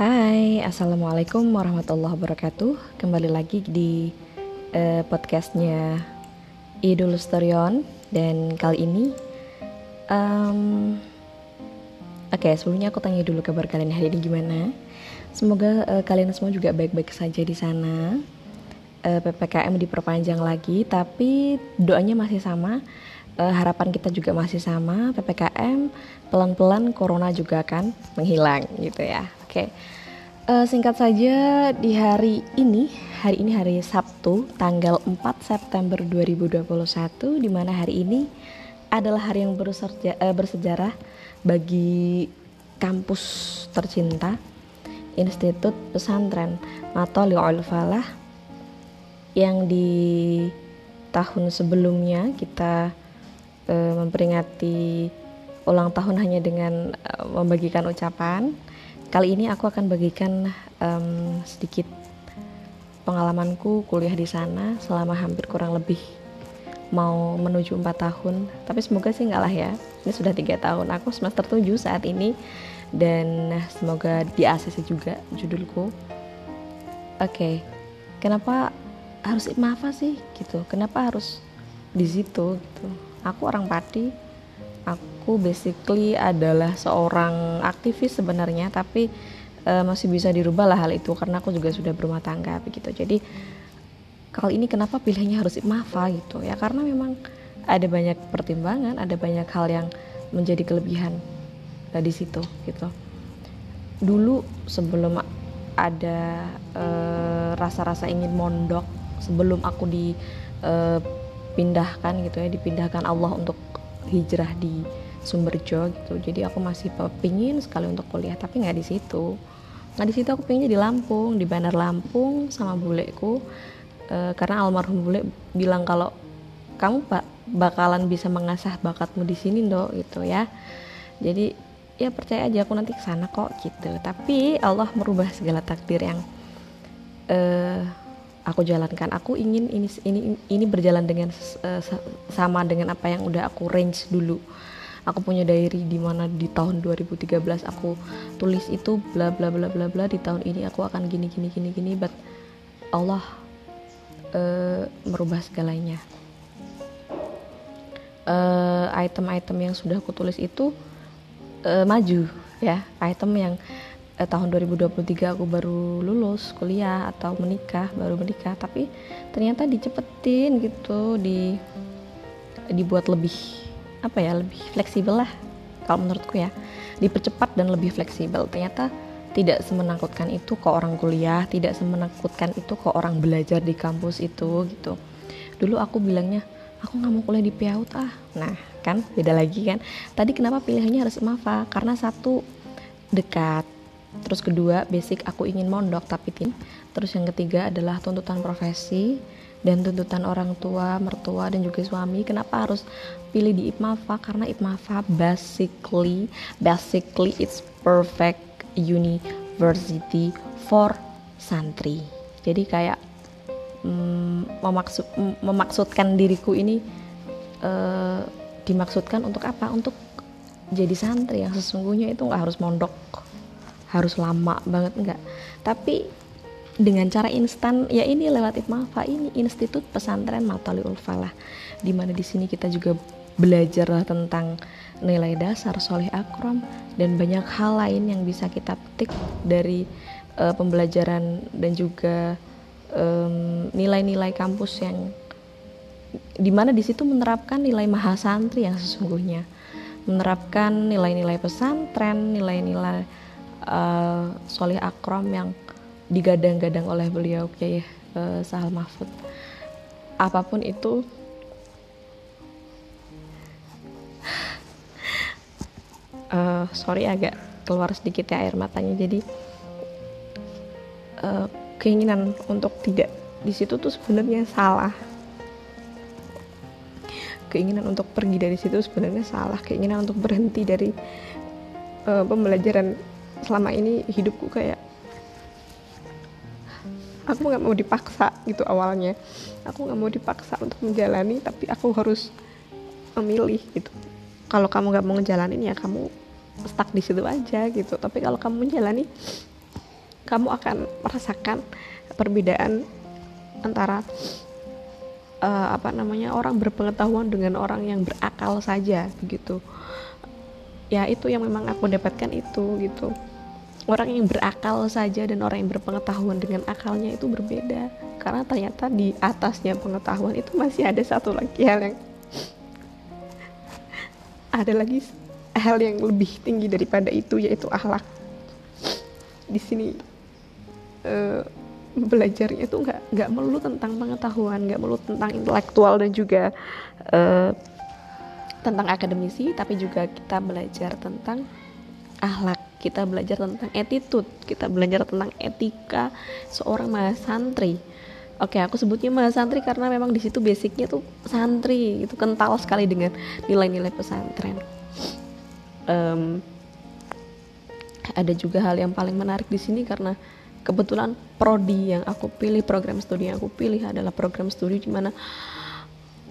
Hai, assalamualaikum warahmatullahi wabarakatuh. Kembali lagi di uh, podcastnya Idul Storion dan kali ini, um, oke okay, sebelumnya aku tanya dulu kabar kalian hari ini gimana. Semoga uh, kalian semua juga baik-baik saja di sana. Uh, ppkm diperpanjang lagi, tapi doanya masih sama. Uh, harapan kita juga masih sama. ppkm pelan-pelan corona juga akan menghilang gitu ya. Oke. Uh, singkat saja di hari ini, hari ini hari Sabtu, tanggal 4 September 2021 di mana hari ini adalah hari yang bersejarah, uh, bersejarah bagi kampus tercinta Institut Pesantren Matoli'ul Falah yang di tahun sebelumnya kita uh, memperingati ulang tahun hanya dengan uh, membagikan ucapan Kali ini aku akan bagikan um, sedikit pengalamanku kuliah di sana selama hampir kurang lebih mau menuju 4 tahun. Tapi semoga sih enggak lah ya ini sudah tiga tahun. Aku semester 7 saat ini dan semoga di ACC juga judulku. Oke okay. kenapa harus IMAFA sih gitu. Kenapa harus di situ gitu? Aku orang Pati aku basically adalah seorang aktivis sebenarnya tapi uh, masih bisa dirubah lah hal itu karena aku juga sudah berumah tangga begitu. Jadi kali ini kenapa pilihnya harus IMAFA gitu ya? Karena memang ada banyak pertimbangan ada banyak hal yang menjadi kelebihan uh, di situ gitu. Dulu sebelum ada uh, rasa-rasa ingin mondok sebelum aku dipindahkan uh, gitu ya dipindahkan Allah untuk hijrah di Sumberjo gitu. Jadi aku masih pingin sekali untuk kuliah tapi nggak di situ. Nggak di situ aku pengennya di Lampung di Bandar Lampung sama buleku. E, karena almarhum bule bilang kalau kamu pak bakalan bisa mengasah bakatmu di sini dok gitu ya. Jadi ya percaya aja aku nanti ke sana kok gitu. Tapi Allah merubah segala takdir yang uh, aku jalankan. Aku ingin ini ini ini berjalan dengan uh, sama dengan apa yang udah aku range dulu aku punya diary di mana di tahun 2013 aku tulis itu bla bla bla bla bla di tahun ini aku akan gini gini gini gini but Allah uh, merubah segalanya. Item-item uh, yang sudah aku tulis itu uh, maju ya. Item yang eh, tahun 2023 aku baru lulus kuliah atau menikah baru menikah tapi ternyata dicepetin gitu di dibuat lebih apa ya lebih fleksibel lah kalau menurutku ya. Dipercepat dan lebih fleksibel. Ternyata tidak semenakutkan itu ke orang kuliah tidak semenakutkan itu ke orang belajar di kampus itu gitu. Dulu aku bilangnya aku nggak mau kuliah di PAUD ah. Nah kan beda lagi kan. Tadi kenapa pilihannya harus MAFA karena satu dekat. Terus kedua basic aku ingin mondok tapi tim. Terus yang ketiga adalah tuntutan profesi dan tuntutan orang tua mertua dan juga suami kenapa harus pilih di IPMAFA karena IPMAFA basically basically it's perfect university for santri. Jadi kayak mm, memaksud memaksudkan diriku ini uh, dimaksudkan untuk apa? Untuk jadi santri yang sesungguhnya itu nggak harus mondok harus lama banget enggak tapi dengan cara instan ya ini lewat IPMAFA ini Institut Pesantren Mataliul Falah di mana di sini kita juga belajar tentang nilai dasar soleh akram dan banyak hal lain yang bisa kita petik dari uh, pembelajaran dan juga nilai-nilai um, kampus yang di mana di situ menerapkan nilai mahasantri yang sesungguhnya menerapkan nilai-nilai pesantren nilai-nilai uh, Soleh Akram yang digadang-gadang oleh beliau Kiai uh, Sahal Mahfud. Apa pun itu uh, sorry agak keluar sedikit ya air matanya. Jadi uh, keinginan untuk tidak di situ tuh sebenarnya salah. Keinginan untuk pergi dari situ sebenarnya salah. Keinginan untuk berhenti dari uh, pembelajaran selama ini hidupku kayak aku nggak mau dipaksa gitu awalnya. Aku nggak mau dipaksa untuk menjalani tapi aku harus memilih gitu. Kalau kamu nggak mau ngejalanin ya kamu stuck di situ aja gitu. Tapi kalau kamu menjalani kamu akan merasakan perbedaan antara uh, apa namanya orang berpengetahuan dengan orang yang berakal saja begitu ya itu yang memang aku dapatkan itu gitu orang yang berakal saja dan orang yang berpengetahuan dengan akalnya itu berbeda. Karena ternyata di atasnya pengetahuan itu masih ada satu lagi hal yang ada lagi hal yang lebih tinggi daripada itu yaitu akhlak. Di sini uh, belajarnya itu nggak nggak melulu tentang pengetahuan nggak melulu tentang intelektual dan juga uh, tentang akademisi tapi juga kita belajar tentang akhlak kita belajar tentang attitude kita belajar tentang etika seorang mahasantri Oke, aku sebutnya mahasantri karena memang di situ basicnya tuh santri, itu kental sekali dengan nilai-nilai pesantren. Um, ada juga hal yang paling menarik di sini karena kebetulan prodi yang aku pilih program studi yang aku pilih adalah program studi di mana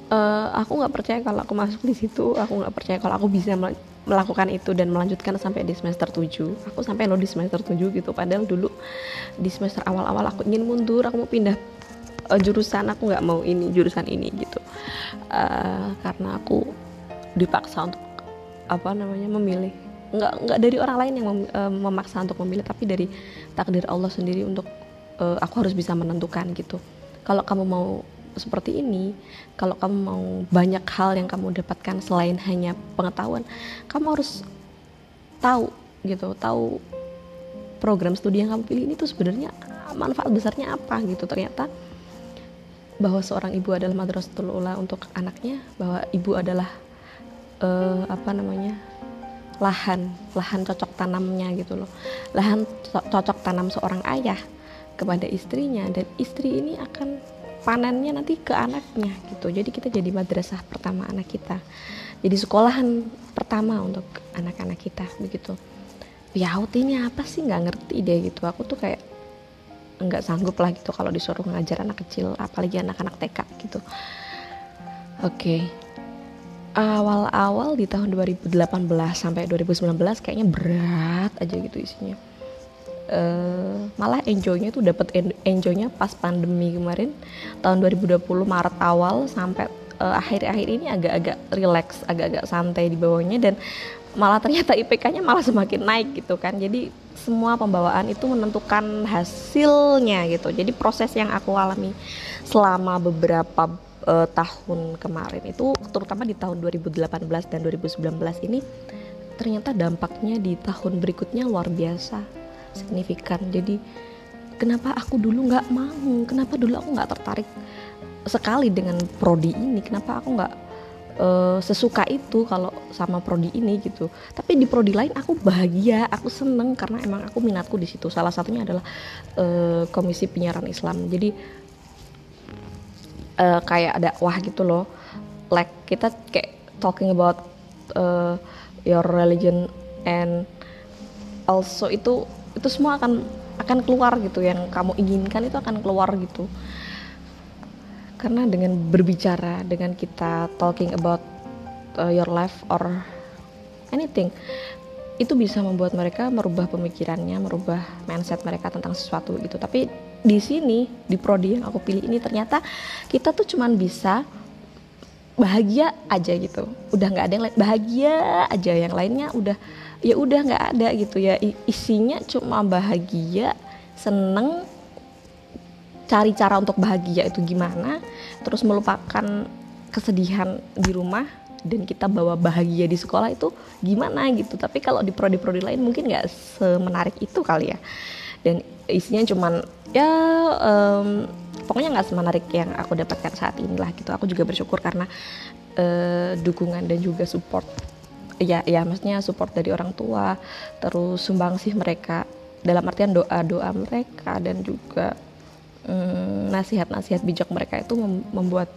uh, aku nggak percaya kalau aku masuk di situ aku nggak percaya kalau aku bisa melakukan itu dan melanjutkan sampai di semester 7 aku sampai lo di semester 7 gitu. Padahal dulu di semester awal-awal aku ingin mundur aku mau pindah uh, jurusan. Aku nggak mau ini jurusan ini gitu. Uh, karena aku dipaksa untuk apa namanya memilih. Nggak nggak dari orang lain yang mem, uh, memaksa untuk memilih tapi dari takdir Allah sendiri untuk uh, aku harus bisa menentukan gitu. Kalau kamu mau seperti ini kalau kamu mau banyak hal yang kamu dapatkan selain hanya pengetahuan kamu harus tahu gitu tahu program studi yang kamu pilih ini tuh sebenarnya manfaat besarnya apa gitu. Ternyata bahwa seorang ibu adalah madrasatul ula untuk anaknya bahwa ibu adalah uh, apa namanya lahan lahan cocok tanamnya gitu loh. Lahan cocok tanam seorang ayah kepada istrinya dan istri ini akan panennya nanti ke anaknya gitu. Jadi kita jadi madrasah pertama anak kita. Jadi sekolahan pertama untuk anak-anak kita begitu. Yaut ini apa sih? Nggak ngerti deh gitu. Aku tuh kayak nggak sanggup lah gitu kalau disuruh ngajar anak kecil apalagi anak-anak TK gitu. Oke. Okay awal-awal di tahun 2018 sampai 2019 kayaknya berat aja gitu isinya uh, malah enjoynya tuh dapat enjoynya pas pandemi kemarin tahun 2020 Maret awal sampai uh, akhir-akhir ini agak-agak relax agak-agak santai di bawahnya dan malah ternyata IPK-nya malah semakin naik gitu kan. Jadi semua pembawaan itu menentukan hasilnya gitu. Jadi proses yang aku alami selama beberapa uh, tahun kemarin itu terutama di tahun 2018 dan 2019 ini ternyata dampaknya di tahun berikutnya luar biasa signifikan. Jadi kenapa aku dulu nggak mau? Kenapa dulu aku nggak tertarik sekali dengan prodi ini? Kenapa aku nggak uh, sesuka itu kalau sama prodi ini gitu? Tapi di prodi lain aku bahagia aku seneng karena emang aku minatku di situ. Salah satunya adalah uh, komisi penyiaran Islam. Jadi uh, kayak ada wah gitu loh. Like kita kayak talking about uh, your religion and also itu itu semua akan akan keluar gitu yang kamu inginkan itu akan keluar gitu karena dengan berbicara dengan kita talking about uh, your life or anything itu bisa membuat mereka merubah pemikirannya, merubah mindset mereka tentang sesuatu gitu. Tapi di sini di prodi yang aku pilih ini ternyata kita tuh cuman bisa bahagia aja gitu. Udah nggak ada yang lain bahagia aja yang lainnya udah ya udah nggak ada gitu ya. Isinya cuma bahagia, seneng, cari cara untuk bahagia itu gimana, terus melupakan kesedihan di rumah dan kita bawa bahagia di sekolah itu gimana gitu. Tapi kalau di prodi-prodi lain mungkin nggak semenarik itu kali ya. Dan isinya cuman ya um, pokoknya nggak semenarik yang aku dapatkan saat inilah gitu. Aku juga bersyukur karena uh, dukungan dan juga support ya ya maksudnya support dari orang tua terus sumbangsih mereka. Dalam artian doa doa mereka dan juga um, nasihat-nasihat bijak mereka itu membuat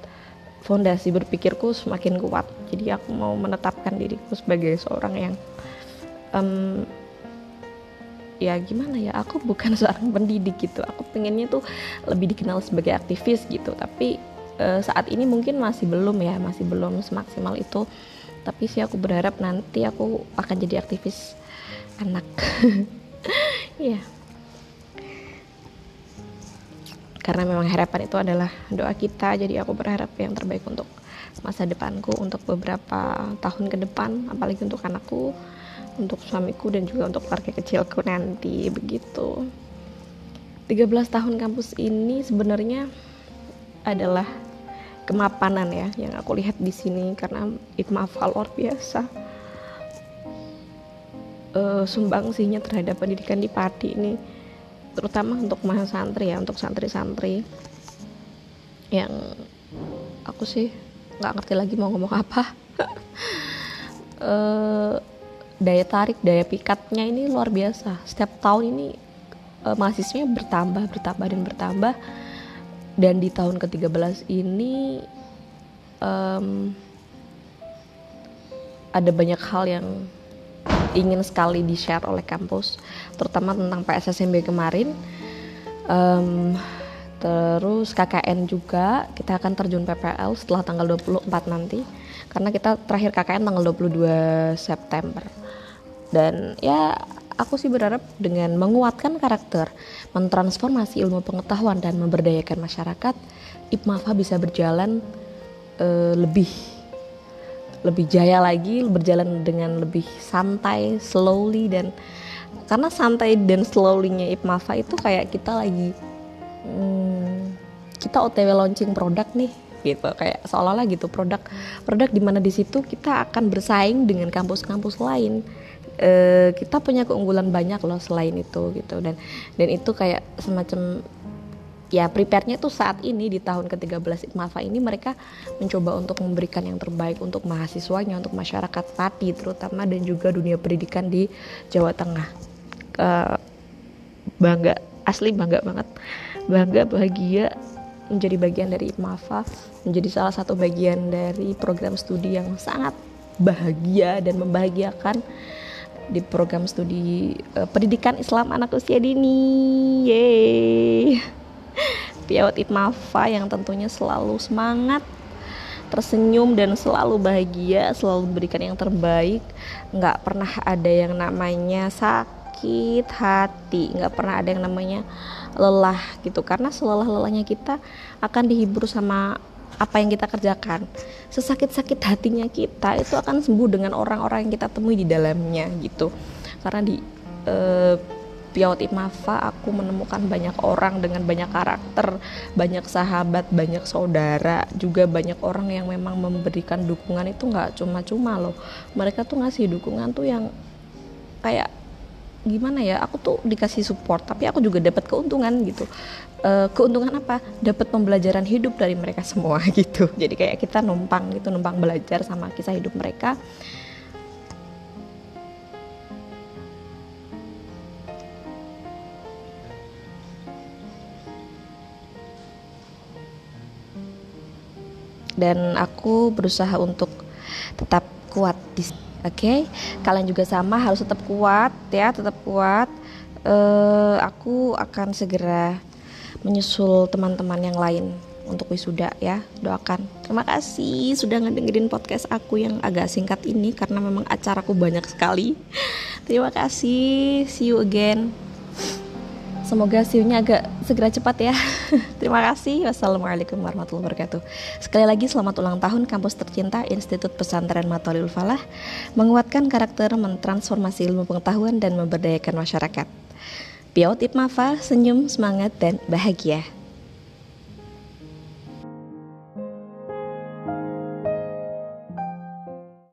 fondasi berpikirku semakin kuat. Jadi aku mau menetapkan diriku sebagai seorang yang um, ya gimana ya aku bukan seorang pendidik gitu. Aku pengennya tuh lebih dikenal sebagai aktivis gitu. Tapi uh, saat ini mungkin masih belum ya masih belum semaksimal itu tapi sih aku berharap nanti aku akan jadi aktivis anak ya yeah. karena memang harapan itu adalah doa kita jadi aku berharap yang terbaik untuk masa depanku untuk beberapa tahun ke depan apalagi untuk anakku untuk suamiku dan juga untuk keluarga kecilku nanti begitu 13 tahun kampus ini sebenarnya adalah kemapanan ya yang aku lihat di sini karena IPMAFA luar biasa. Uh, sumbangsihnya terhadap pendidikan di Pati ini terutama untuk mahasiswa santri ya untuk santri-santri yang aku sih nggak ngerti lagi mau ngomong apa. Uh, daya tarik daya pikatnya ini luar biasa. Setiap tahun ini uh, mahasiswanya bertambah bertambah dan bertambah dan di tahun ke-13 ini um, ada banyak hal yang ingin sekali di share oleh kampus terutama tentang PSSMB kemarin. Um, terus KKN juga kita akan terjun PPL setelah tanggal 24 nanti karena kita terakhir KKN tanggal 22 September. Dan ya aku sih berharap dengan menguatkan karakter, mentransformasi ilmu pengetahuan dan memberdayakan masyarakat, IPMAFA bisa berjalan uh, lebih lebih jaya lagi, berjalan dengan lebih santai, slowly dan karena santai dan slowly-nya IPMAFA itu kayak kita lagi hmm, kita OTW launching produk nih gitu. Kayak seolah-olah gitu produk produk di mana di situ kita akan bersaing dengan kampus-kampus lain uh, kita punya keunggulan banyak loh selain itu gitu dan dan itu kayak semacam ya prepare-nya tuh saat ini di tahun ke-13 Mafa ini mereka mencoba untuk memberikan yang terbaik untuk mahasiswanya, untuk masyarakat Pati terutama dan juga dunia pendidikan di Jawa Tengah. Uh, bangga, asli bangga banget. Bangga, bahagia menjadi bagian dari Mafa, menjadi salah satu bagian dari program studi yang sangat bahagia dan membahagiakan di program studi uh, pendidikan Islam anak usia dini. Yeay. Piawat Itmafa yang tentunya selalu semangat, tersenyum dan selalu bahagia, selalu berikan yang terbaik. Nggak pernah ada yang namanya sakit hati, nggak pernah ada yang namanya lelah gitu. Karena selelah-lelahnya kita akan dihibur sama apa yang kita kerjakan. Sesakit-sakit hatinya kita itu akan sembuh dengan orang-orang yang kita temui di dalamnya gitu. Karena di uh, Piawat Imafa aku menemukan banyak orang dengan banyak karakter, banyak sahabat, banyak saudara, juga banyak orang yang memang memberikan dukungan itu nggak cuma-cuma loh. Mereka tuh ngasih dukungan tuh yang kayak gimana ya aku tuh dikasih support tapi aku juga dapat keuntungan gitu uh, keuntungan apa dapat pembelajaran hidup dari mereka semua gitu jadi kayak kita numpang gitu numpang belajar sama kisah hidup mereka dan aku berusaha untuk tetap kuat di Oke, okay? kalian juga sama harus tetap kuat ya, tetap kuat. Uh, aku akan segera menyusul teman-teman yang lain untuk wisuda ya doakan terima kasih sudah ngedengerin podcast aku yang agak singkat ini karena memang acaraku banyak sekali terima kasih see you again Semoga siunya agak segera cepat ya. Terima kasih. Wassalamualaikum warahmatullahi wabarakatuh. Sekali lagi selamat ulang tahun kampus tercinta Institut Pesantren Matolil Falah menguatkan karakter, mentransformasi ilmu pengetahuan dan memberdayakan masyarakat. Piaut Ipmafa, senyum, semangat, dan bahagia.